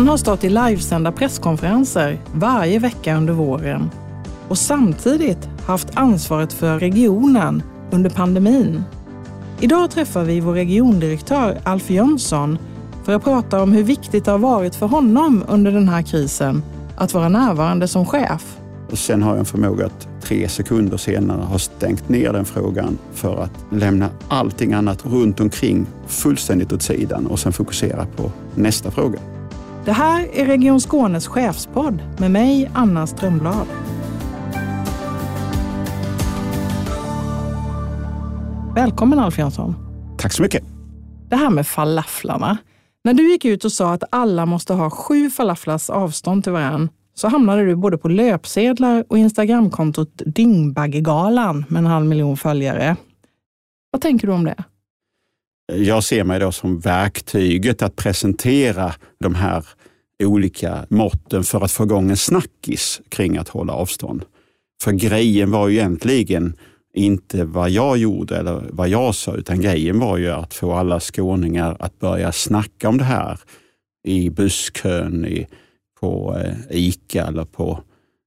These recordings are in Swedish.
Han har stått i livesända presskonferenser varje vecka under våren och samtidigt haft ansvaret för regionen under pandemin. Idag träffar vi vår regiondirektör Alf Jönsson för att prata om hur viktigt det har varit för honom under den här krisen att vara närvarande som chef. Och sen har jag en förmåga att tre sekunder senare ha stängt ner den frågan för att lämna allting annat runt omkring fullständigt åt sidan och sen fokusera på nästa fråga. Det här är Region Skånes chefspodd med mig, Anna Strömblad. Välkommen Alf Jönsson. Tack så mycket. Det här med falaflarna. När du gick ut och sa att alla måste ha sju falaflars avstånd till varandra så hamnade du både på löpsedlar och Instagramkontot Dyngbaggegalan med en halv miljon följare. Vad tänker du om det? Jag ser mig då som verktyget att presentera de här olika måtten för att få igång en snackis kring att hålla avstånd. För grejen var ju egentligen inte vad jag gjorde eller vad jag sa, utan grejen var ju att få alla skåningar att börja snacka om det här i busskön, i, på eh, ICA eller på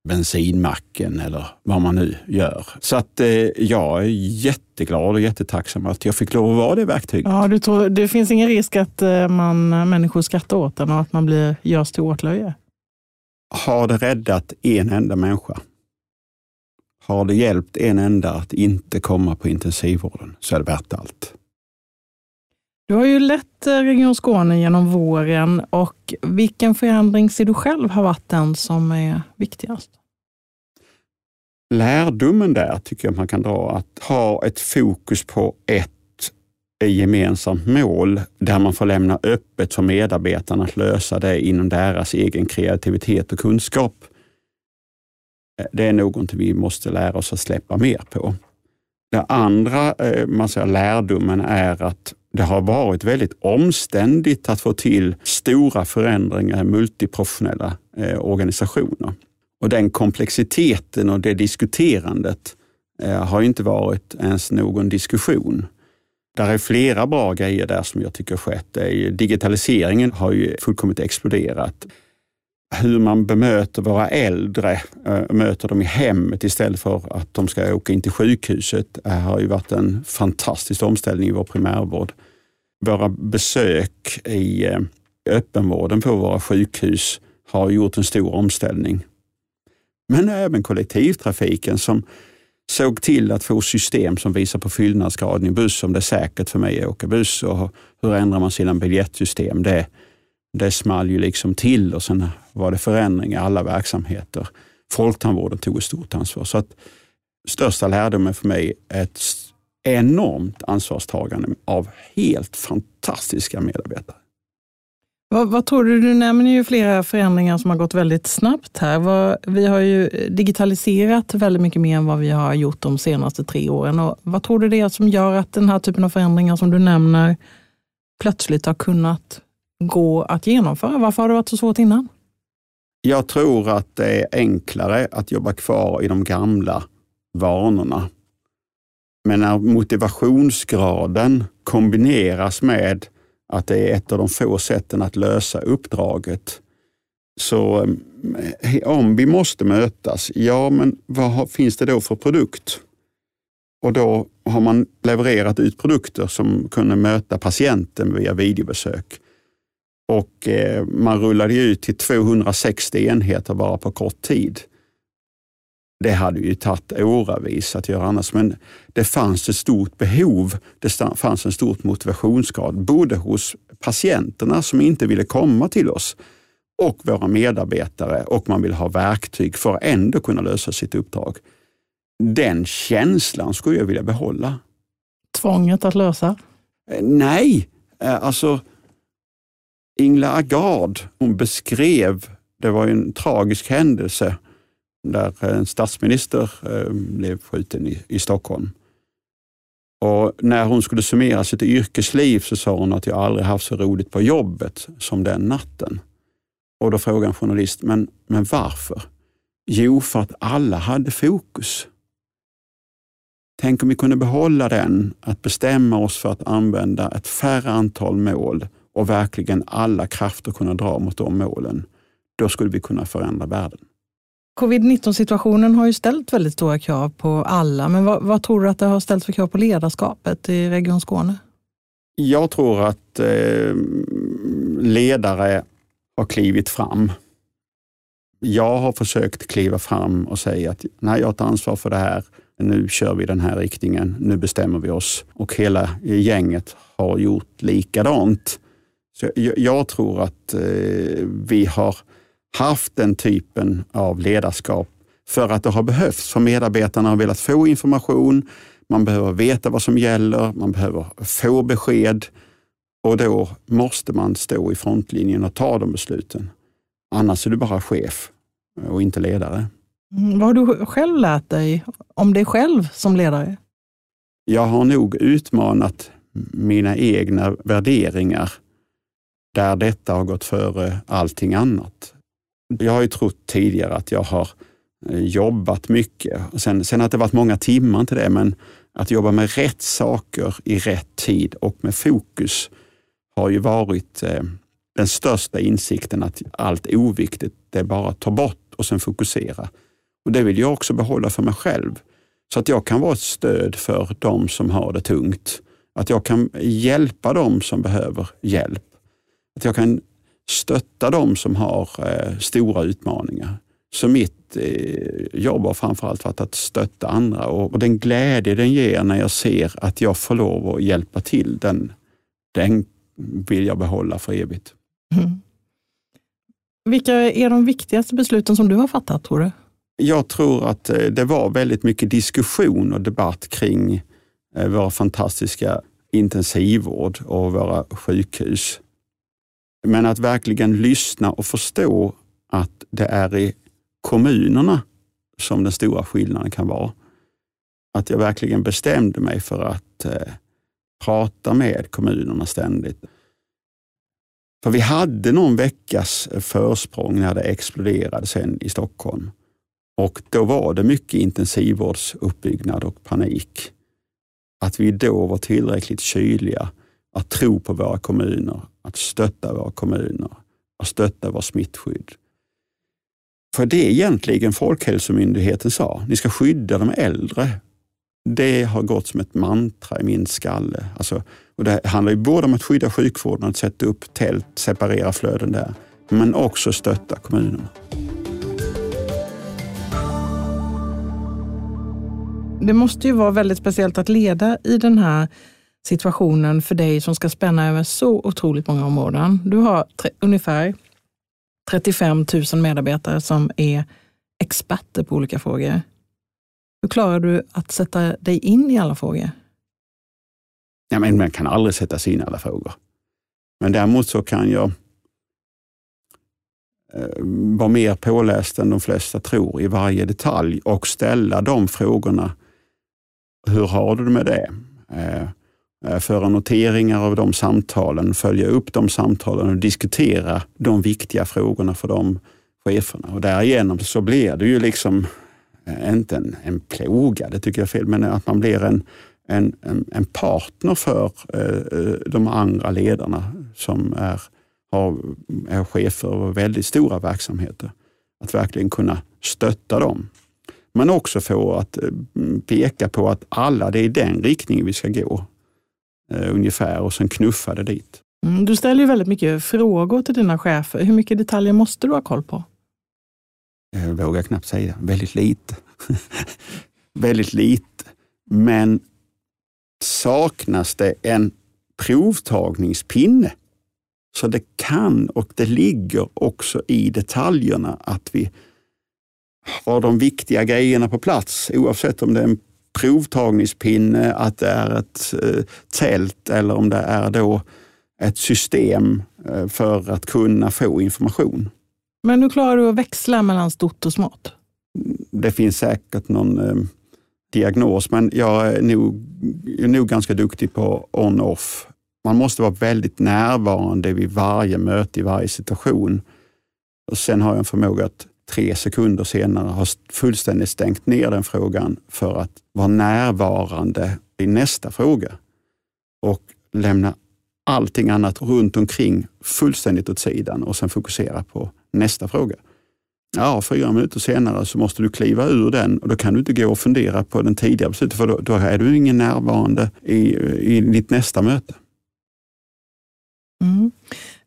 bensinmacken eller vad man nu gör. Så att eh, jag är jätteglad och jättetacksam att jag fick lov att vara det verktyget. Ja, du tror, det finns ingen risk att eh, man, människor skrattar åt den och att man blir, görs till åtlöje? Har det räddat en enda människa har det hjälpt en enda att inte komma på intensivvården så är det värt allt. Du har ju lett eh, Region Skåne genom våren och vilken förändring ser du själv har varit den som är viktigast? Lärdomen där tycker jag man kan dra att ha ett fokus på ett gemensamt mål där man får lämna öppet för medarbetarna att lösa det inom deras egen kreativitet och kunskap. Eh, det är någonting vi måste lära oss att släppa mer på. Den andra eh, man säger, lärdomen är att det har varit väldigt omständigt att få till stora förändringar i multiprofessionella eh, organisationer. Och den komplexiteten och det diskuterandet eh, har inte varit ens någon diskussion. Där är flera bra grejer där som jag tycker har skett. Digitaliseringen har ju fullkomligt exploderat hur man bemöter våra äldre, eh, möter dem i hemmet istället för att de ska åka in till sjukhuset det har ju varit en fantastisk omställning i vår primärvård. Våra besök i eh, öppenvården på våra sjukhus har gjort en stor omställning. Men även kollektivtrafiken som såg till att få system som visar på fyllnadsgraden i buss, om det är säkert för mig att åka buss och hur ändrar man sina biljettsystem. Det, det small ju liksom till och sen var det förändring i alla verksamheter. Folktandvården tog ett stort ansvar. Så att största lärdomen för mig är ett enormt ansvarstagande av helt fantastiska medarbetare. Vad, vad, tror du? Du nämner ju flera förändringar som har gått väldigt snabbt här. Vad, vi har ju digitaliserat väldigt mycket mer än vad vi har gjort de senaste tre åren. Och vad tror du det är som gör att den här typen av förändringar som du nämner plötsligt har kunnat gå att genomföra? Varför har det varit så svårt innan? Jag tror att det är enklare att jobba kvar i de gamla vanorna. Men när motivationsgraden kombineras med att det är ett av de få sätten att lösa uppdraget. Så eh, om vi måste mötas, ja men vad finns det då för produkt? Och då har man levererat ut produkter som kunde möta patienten via videobesök. Och eh, man rullade ut till 260 enheter bara på kort tid. Det hade ju tagit åravis att göra annars, men det fanns ett stort behov. Det fanns en stor motivationsgrad, både hos patienterna som inte ville komma till oss och våra medarbetare och man vill ha verktyg för att ändå kunna lösa sitt uppdrag. Den känslan skulle jag vilja behålla. Tvånget att lösa? Eh, nej, eh, alltså Ingela Agard, hon beskrev, det var en tragisk händelse där en statsminister eh, blev skjuten i, i Stockholm. Och när hon skulle summera sitt yrkesliv så sa hon att jag aldrig haft så roligt på jobbet som den natten. Och då frågade en journalist, men, men varför? Jo, för att alla hade fokus. Tänk om vi kunde behålla den, att bestämma oss för att använda ett färre antal mål och verkligen alla krafter kunna dra mot de målen, då skulle vi kunna förändra världen. Covid-19 situationen har ju ställt väldigt stora krav på alla, men vad, vad, tror du att det har ställt för krav på ledarskapet i Region Skåne? Jag tror att eh, ledare har klivit fram. Jag har försökt kliva fram och säga att nej, jag tar ansvar för det här. Nu kör vi den här riktningen. Nu bestämmer vi oss. Och hela gänget har gjort likadant. Så jag, jag tror att eh, vi har haft den typen av ledarskap för att det har behövts. För medarbetarna har velat få information, man behöver veta vad som gäller, man behöver få besked och då måste man stå i frontlinjen och ta de besluten. Annars är du bara chef och inte ledare. Mm, vad har du själv lärt dig om dig själv som ledare? Jag har nog utmanat mina egna värderingar där detta har gått före allting annat. Jag har ju trott tidigare att jag har eh, jobbat mycket. Sen, sen att det varit många timmar till det, men att jobba med rätt saker i rätt tid och med fokus har ju varit eh, den största insikten att allt oviktigt, det är bara att ta bort och sen fokusera. Och Det vill jag också behålla för mig själv. Så att jag kan vara ett stöd för de som har det tungt. Att jag kan hjälpa de som behöver hjälp. Att jag kan stötta de som har eh, stora utmaningar. Så mitt eh, jobb har framförallt varit att stötta andra och, och, den glädje den ger när jag ser att jag får lov att hjälpa till, den, den vill jag behålla för evigt. Mm. Vilka är de viktigaste besluten som du har fattat, tror du? Jag tror att eh, det var väldigt mycket diskussion och debatt kring eh, våra fantastiska intensivvård och våra sjukhus. Men att verkligen lyssna och förstå att det är i kommunerna som den stora skillnaden kan vara. Att jag verkligen bestämde mig för att eh, prata med kommunerna ständigt. För vi hade någon veckas eh, försprång när det exploderade sen i Stockholm. Och då var det mycket intensivvårdsuppbyggnad och panik. Att vi då var tillräckligt kyliga att tro på våra kommuner, att stötta våra kommuner, att stötta vårt smittskydd. För det är egentligen Folkhälsomyndigheten sa, ni ska skydda de äldre. Det har gått som ett mantra i min skalle. Alltså, och det handlar ju både om att skydda sjukvården, att sätta upp tält, separera flöden där, men också stötta kommunerna. Det måste ju vara väldigt speciellt att leda i den här situationen för dig som ska spänna över så otroligt många områden. Du har ungefär 35 000 medarbetare som är experter på olika frågor. Hur klarar du att sätta dig in i alla frågor? Ja, men man kan aldrig sätta sig in i alla frågor. Men däremot så kan jag eh, vara mer påläst än de flesta tror i varje detalj och ställa de frågorna. Hur har du det med det? Eh, Eh, föra noteringar av de samtalen, följa upp de samtalen och diskutera de viktiga frågorna för de cheferna. Och därigenom så blir det ju liksom eh, inte en, en plåga, det tycker jag är fel, men att man blir en, en, en partner för eh, de andra ledarna som är, har, är chefer och väldigt stora verksamheter. Att verkligen kunna stötta dem. Men också få att peka på att alla, det är den riktningen vi ska gå ungefär och sen knuffa det dit. Mm, du ställer ju väldigt mycket frågor till dina chefer. Hur mycket detaljer måste du ha koll på? Jag vågar knappt säga. Väldigt lite. väldigt lite. Men saknas det en provtagningspinne så det kan och det ligger också i detaljerna att vi har de viktiga grejerna på plats oavsett om det är en provtagningspinne, att det är ett eh, tält eller om det är då ett system eh, för att kunna få information. Men hur klarar du att växla mellan stort och smått? Det finns säkert någon eh, diagnos, men jag är nog, är nog ganska duktig på on-off. Man måste vara väldigt närvarande vid varje möte, i varje situation. Och Sen har jag en förmåga att tre sekunder senare har fullständigt stängt ner den frågan för att vara närvarande i nästa fråga och lämna allting annat runt omkring fullständigt åt sidan och sen fokusera på nästa fråga. Ja, fyra minuter senare så måste du kliva ur den och då kan du inte gå och fundera på den tidigare beslutet för då, då är du ingen närvarande i, i ditt nästa möte. Mm.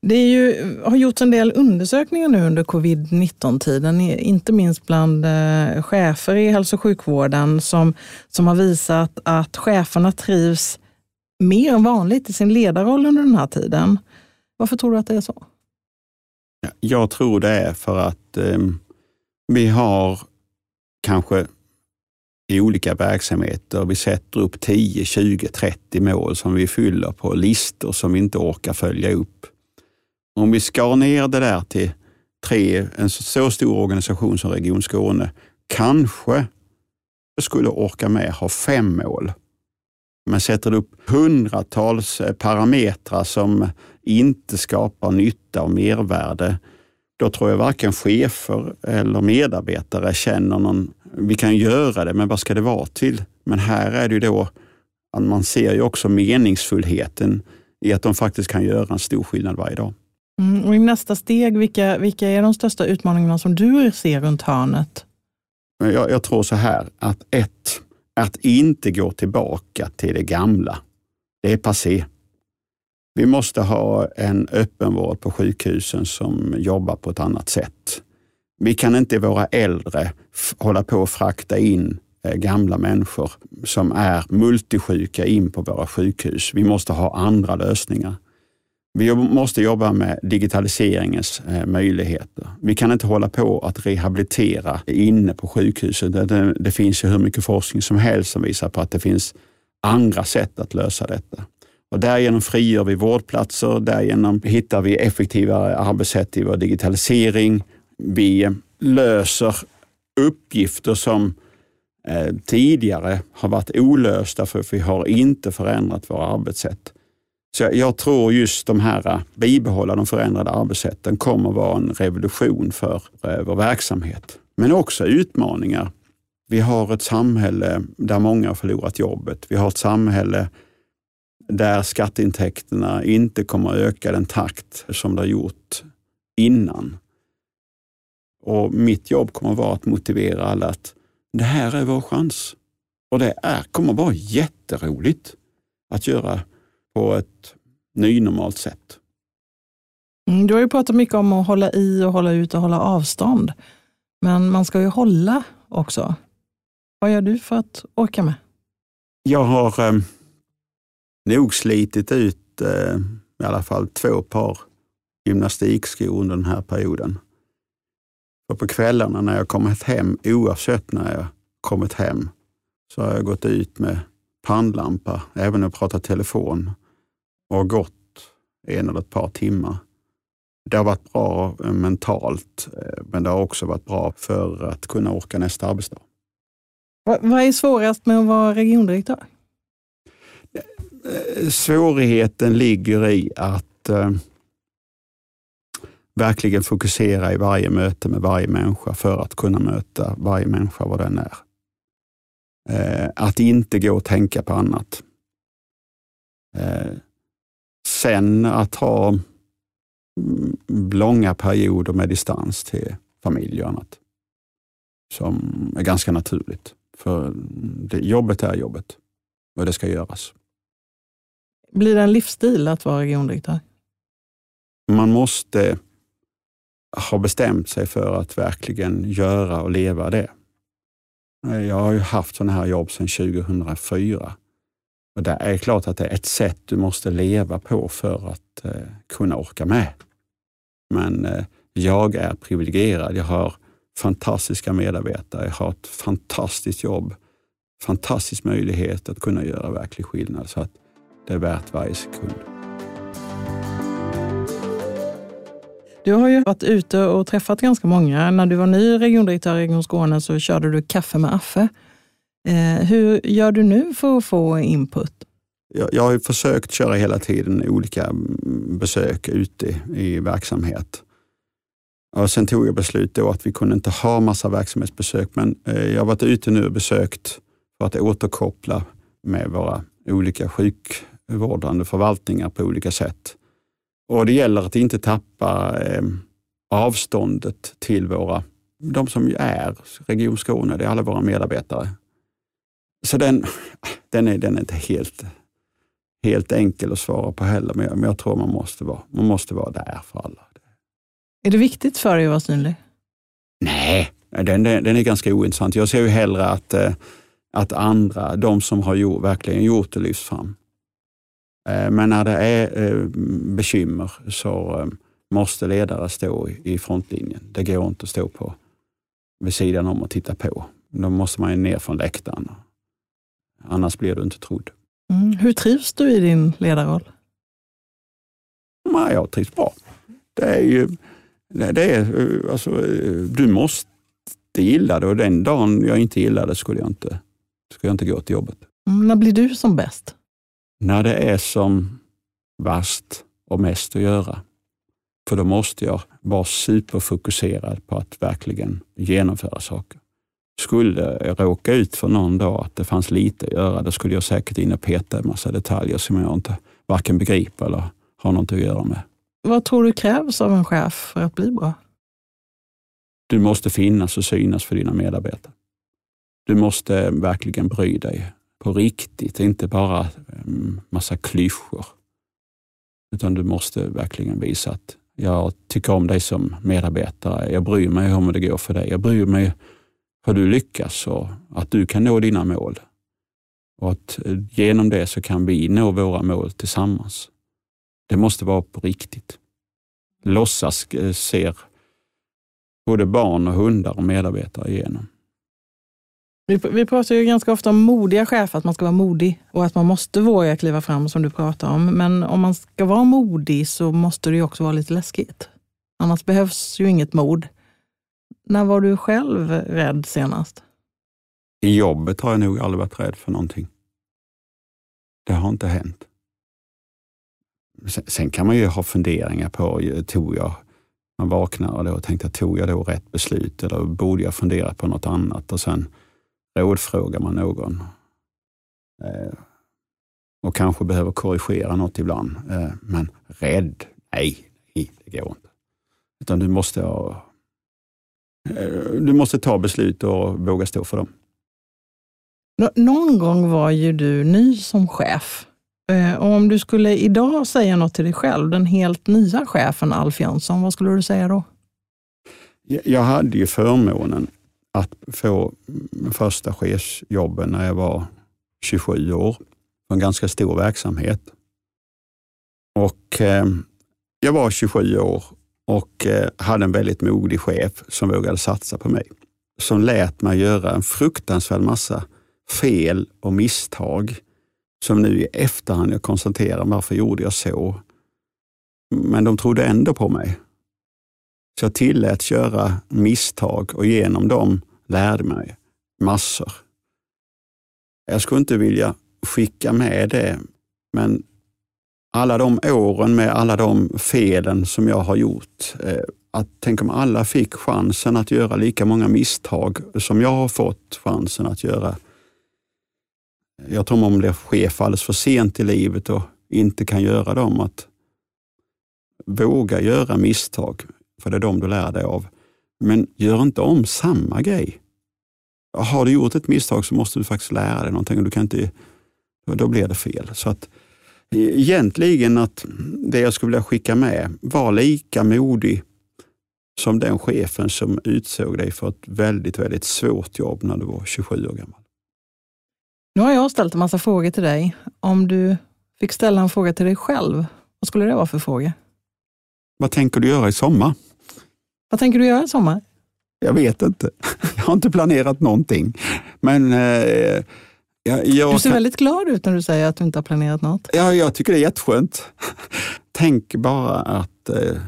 Det är ju, har gjorts en del undersökningar nu under covid-19-tiden, inte minst bland eh, chefer i hälso och sjukvården, som, som har visat att cheferna trivs mer än vanligt i sin ledarroll under den här tiden. Varför tror du att det är så? Jag tror det är för att eh, vi har kanske i olika verksamheter. Vi sätter upp 10, 20, 30 mål som vi fyller på listor som vi inte orkar följa upp. Om vi skar ner det där till tre, en så stor organisation som Region Skåne, kanske skulle orka med ha fem mål. Men sätter upp hundratals eh, parametrar som inte skapar nytta och mervärde, då tror jag varken chefer eller medarbetare känner någon, vi kan göra det, men vad ska det vara till? Men här är det ju då, att man ser ju också meningsfullheten i att de faktiskt kan göra en stor skillnad varje dag. Mm, och I nästa steg, vilka, vilka är de största utmaningarna som du ser runt hörnet? Jag, jag tror så här, att ett, att inte gå tillbaka till det gamla. Det är passé. Vi måste ha en öppenvård på sjukhusen som jobbar på ett annat sätt. Vi kan inte våra äldre hålla på och frakta in eh, gamla människor som är multisjuka in på våra sjukhus. Vi måste ha andra lösningar. Vi måste jobba med digitaliseringens eh, möjligheter. Vi kan inte hålla på att rehabilitera inne på sjukhuset. Det, det finns ju hur mycket forskning som helst som visar på att det finns andra sätt att lösa detta. Och därigenom frigör vi vårdplatser, därigenom hittar vi effektivare arbetssätt i vår digitalisering. Vi löser uppgifter som eh, tidigare har varit olösta för vi har inte förändrat våra arbetssätt. Så jag, jag tror just de här eh, bibehålla de förändrade arbetssätten kommer vara en revolution för eh, vår verksamhet. Men också utmaningar. Vi har ett samhälle där många har förlorat jobbet. Vi har ett samhälle där skatteintäkterna inte kommer att öka den takt som det har gjort innan. Och mitt jobb kommer att vara att motivera alla att det här är vår chans. Och det är, kommer att vara jätteroligt att göra på ett nynormalt sätt. Mm, du har ju pratat mycket om att hålla i och hålla ut och hålla avstånd. Men man ska ju hålla också. Vad gör du för att orka med? Jag har eh, nog slitit ut eh, i alla fall två par gymnastikskor under den här perioden. För på kvällarna när jag kommit hem, oavsett när jag kommit hem, så har jag gått ut med pannlampa, även när jag pratar telefon och gått en eller ett par timmar. Det har varit bra eh, mentalt, eh, men det har också varit bra för att kunna orka nästa arbetsdag. Vad är svårast med att vara regiondirektör? Eh, svårigheten ligger i att eh, verkligen fokusera i varje möte med varje människa för att kunna möta varje människa vad den är. Eh, att inte gå och tänka på annat. Eh, sen att ha mm, långa perioder med distans till familj och annat. Som är ganska naturligt. För det, jobbet är jobbet och det ska göras. Blir det en livsstil att vara regiondirektör? Man måste ha bestämt sig för att verkligen göra och leva det. Jag har ju haft sådana här jobb sedan 2004. Och det är klart att det är ett sätt du måste leva på för att eh, kunna orka med. Men eh, jag är privilegierad. Jag har fantastiska medarbetare. Jag har ett fantastiskt jobb. Fantastisk möjlighet att kunna göra verklig skillnad. Så att det är värt varje sekund. Du har ju varit ute och träffat ganska många. När du var ny regiondirektör i Region Skåne så körde du kaffe med Affe. Eh, hur gör du nu för att få input? Jag, jag har försökt köra hela tiden olika besök ute i verksamhet. Och sen tog jag beslut då att vi kunde inte ha massa verksamhetsbesök, men eh, jag har varit ute nu och besökt för att återkoppla med våra olika sjukvårdande förvaltningar på olika sätt. Och det gäller att inte tappa eh, avståndet till våra, de som är Region Skåne, det är alla våra medarbetare. Så den, den, är, den är inte helt, helt enkel att svara på heller, men jag, men jag tror man måste, vara, man måste vara där för alla. Är det viktigt för dig att vara synlig? Nej, den, den, den är ganska ointressant. Jag ser ju hellre att, eh, att andra, de som har gjort, verkligen gjort det, lyfts fram. Eh, men när det är eh, bekymmer så måste ledare stå i frontlinjen. Det går inte att stå på vid sidan om och titta på. Då måste man ju ner från läktaren. Annars blir du inte trodd. Mm. Hur trivs du i din ledarroll? Ja, jag trivs bra. Det är ju, det är, alltså, du måste gilla det och den dagen jag inte gillar det skulle jag inte, skulle jag inte gå till jobbet. Mm, när blir du som bäst? När det är som värst och mest att göra. För då måste jag vara superfokuserad på att verkligen genomföra saker. Skulle råka ut för någon dag att det fanns lite att göra, då skulle jag säkert in och peta en massa detaljer som jag inte varken begriper eller har något att göra med. Vad tror du krävs av en chef för att bli bra? Du måste finnas och synas för dina medarbetare. Du måste verkligen bry dig på riktigt, inte bara en massa klyschor. Utan du måste verkligen visa att jag tycker om dig som medarbetare. Jag bryr mig om hur det går för dig. Jag bryr mig hur du lyckas och att du kan nå dina mål. Och att eh, genom det så kan vi nå våra mål tillsammans. Det måste vara på riktigt. Låtsas eh, ser både barn och hundar och medarbetare igenom. Vi, vi pratar ju ganska ofta om modiga chefer, att man ska vara modig och att man måste våga kliva fram som du pratar om. Men om man ska vara modig så måste det ju också vara lite läskigt. Annars behövs ju inget mod. När var du själv rädd senast? I jobbet har jag nog aldrig varit rädd för någonting. Det har inte hänt. Sen kan man ju ha funderingar på, tog jag, man vaknar och då tänkte, tog jag då rätt beslut eller borde jag fundera på något annat? Och sen rådfrågar man någon. Eh, och kanske behöver korrigera något ibland. Eh, men rädd? Nej, nej, det går inte. Utan du måste, ha, du måste ta beslut och våga stå för dem. Någon gång var ju du ny som chef. Och om du skulle idag säga något till dig själv, den helt nya chefen Alf Jönsson, vad skulle du säga då? Jag hade ju förmånen att få första chefsjobben när jag var 27 år. För en ganska stor verksamhet. Och eh, Jag var 27 år och eh, hade en väldigt modig chef som vågade satsa på mig. Som lät mig göra en fruktansvärd massa fel och misstag som nu i efterhand jag konstaterar varför gjorde jag så. Men de trodde ändå på mig. Så jag tillät göra misstag och genom dem lärde mig massor. Jag skulle inte vilja skicka med det, men alla de åren med alla de felen som jag har gjort, eh, att tänk om alla fick chansen att göra lika många misstag som jag har fått chansen att göra. Jag tror man blir chef alldeles för sent i livet och inte kan göra dem. Att våga göra misstag, för det är de du lär dig av. Men gör inte om samma grej. Har du gjort ett misstag så måste du faktiskt lära dig någonting och du kan inte, då blir det fel. Så att egentligen att det jag skulle vilja skicka med, var lika modig som den chefen som utsåg dig för ett väldigt, väldigt svårt jobb när du var 27 år gammal. Nu har jag ställt en massa frågor till dig. Om du fick ställa en fråga till dig själv, vad skulle det vara för fråga? Vad tänker du göra i sommar? Vad tänker du göra i sommar? Jag vet inte. Jag har inte planerat någonting. Men eh, jag, jag du ser kan... väldigt glad ut när du säger att du inte har planerat något. Ja, jag tycker det är jätteskönt. Tänk bara att eh,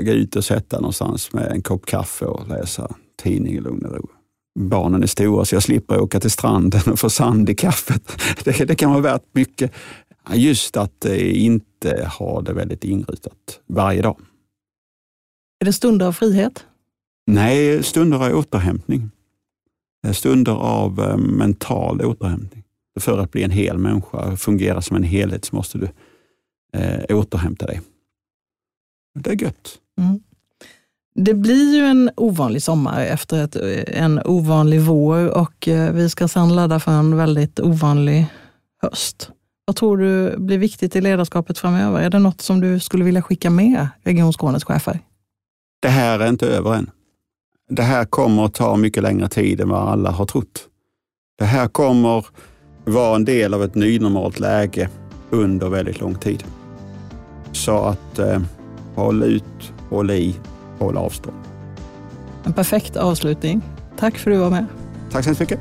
gå ut och sätta någonstans med en kopp kaffe och läsa tidning i lugn och ro. Barnen är stora så jag slipper åka till stranden och få sand i kaffet. Det, det kan vara värt mycket. Just att eh, inte ha det väldigt inrutat varje dag. Är det stunder av frihet? Nej, stunder av återhämtning. Stunder av eh, mental återhämtning. För att bli en hel människa och fungera som en helhet så måste du eh, återhämta dig. Det är gött. Mm. Det blir ju en ovanlig sommar efter ett, en ovanlig vår och eh, vi ska sedan ladda för en väldigt ovanlig höst. Vad tror du blir viktigt i ledarskapet framöver? Är det något som du skulle vilja skicka med Region Skånes chefer? Det här är inte över än. Det här kommer att ta mycket längre tid än vad alla har trott. Det här kommer vara en del av ett nynormalt läge under väldigt lång tid. Så att eh, håll ut, håll i, håll avstånd. En perfekt avslutning. Tack för att du var med. Tack så mycket.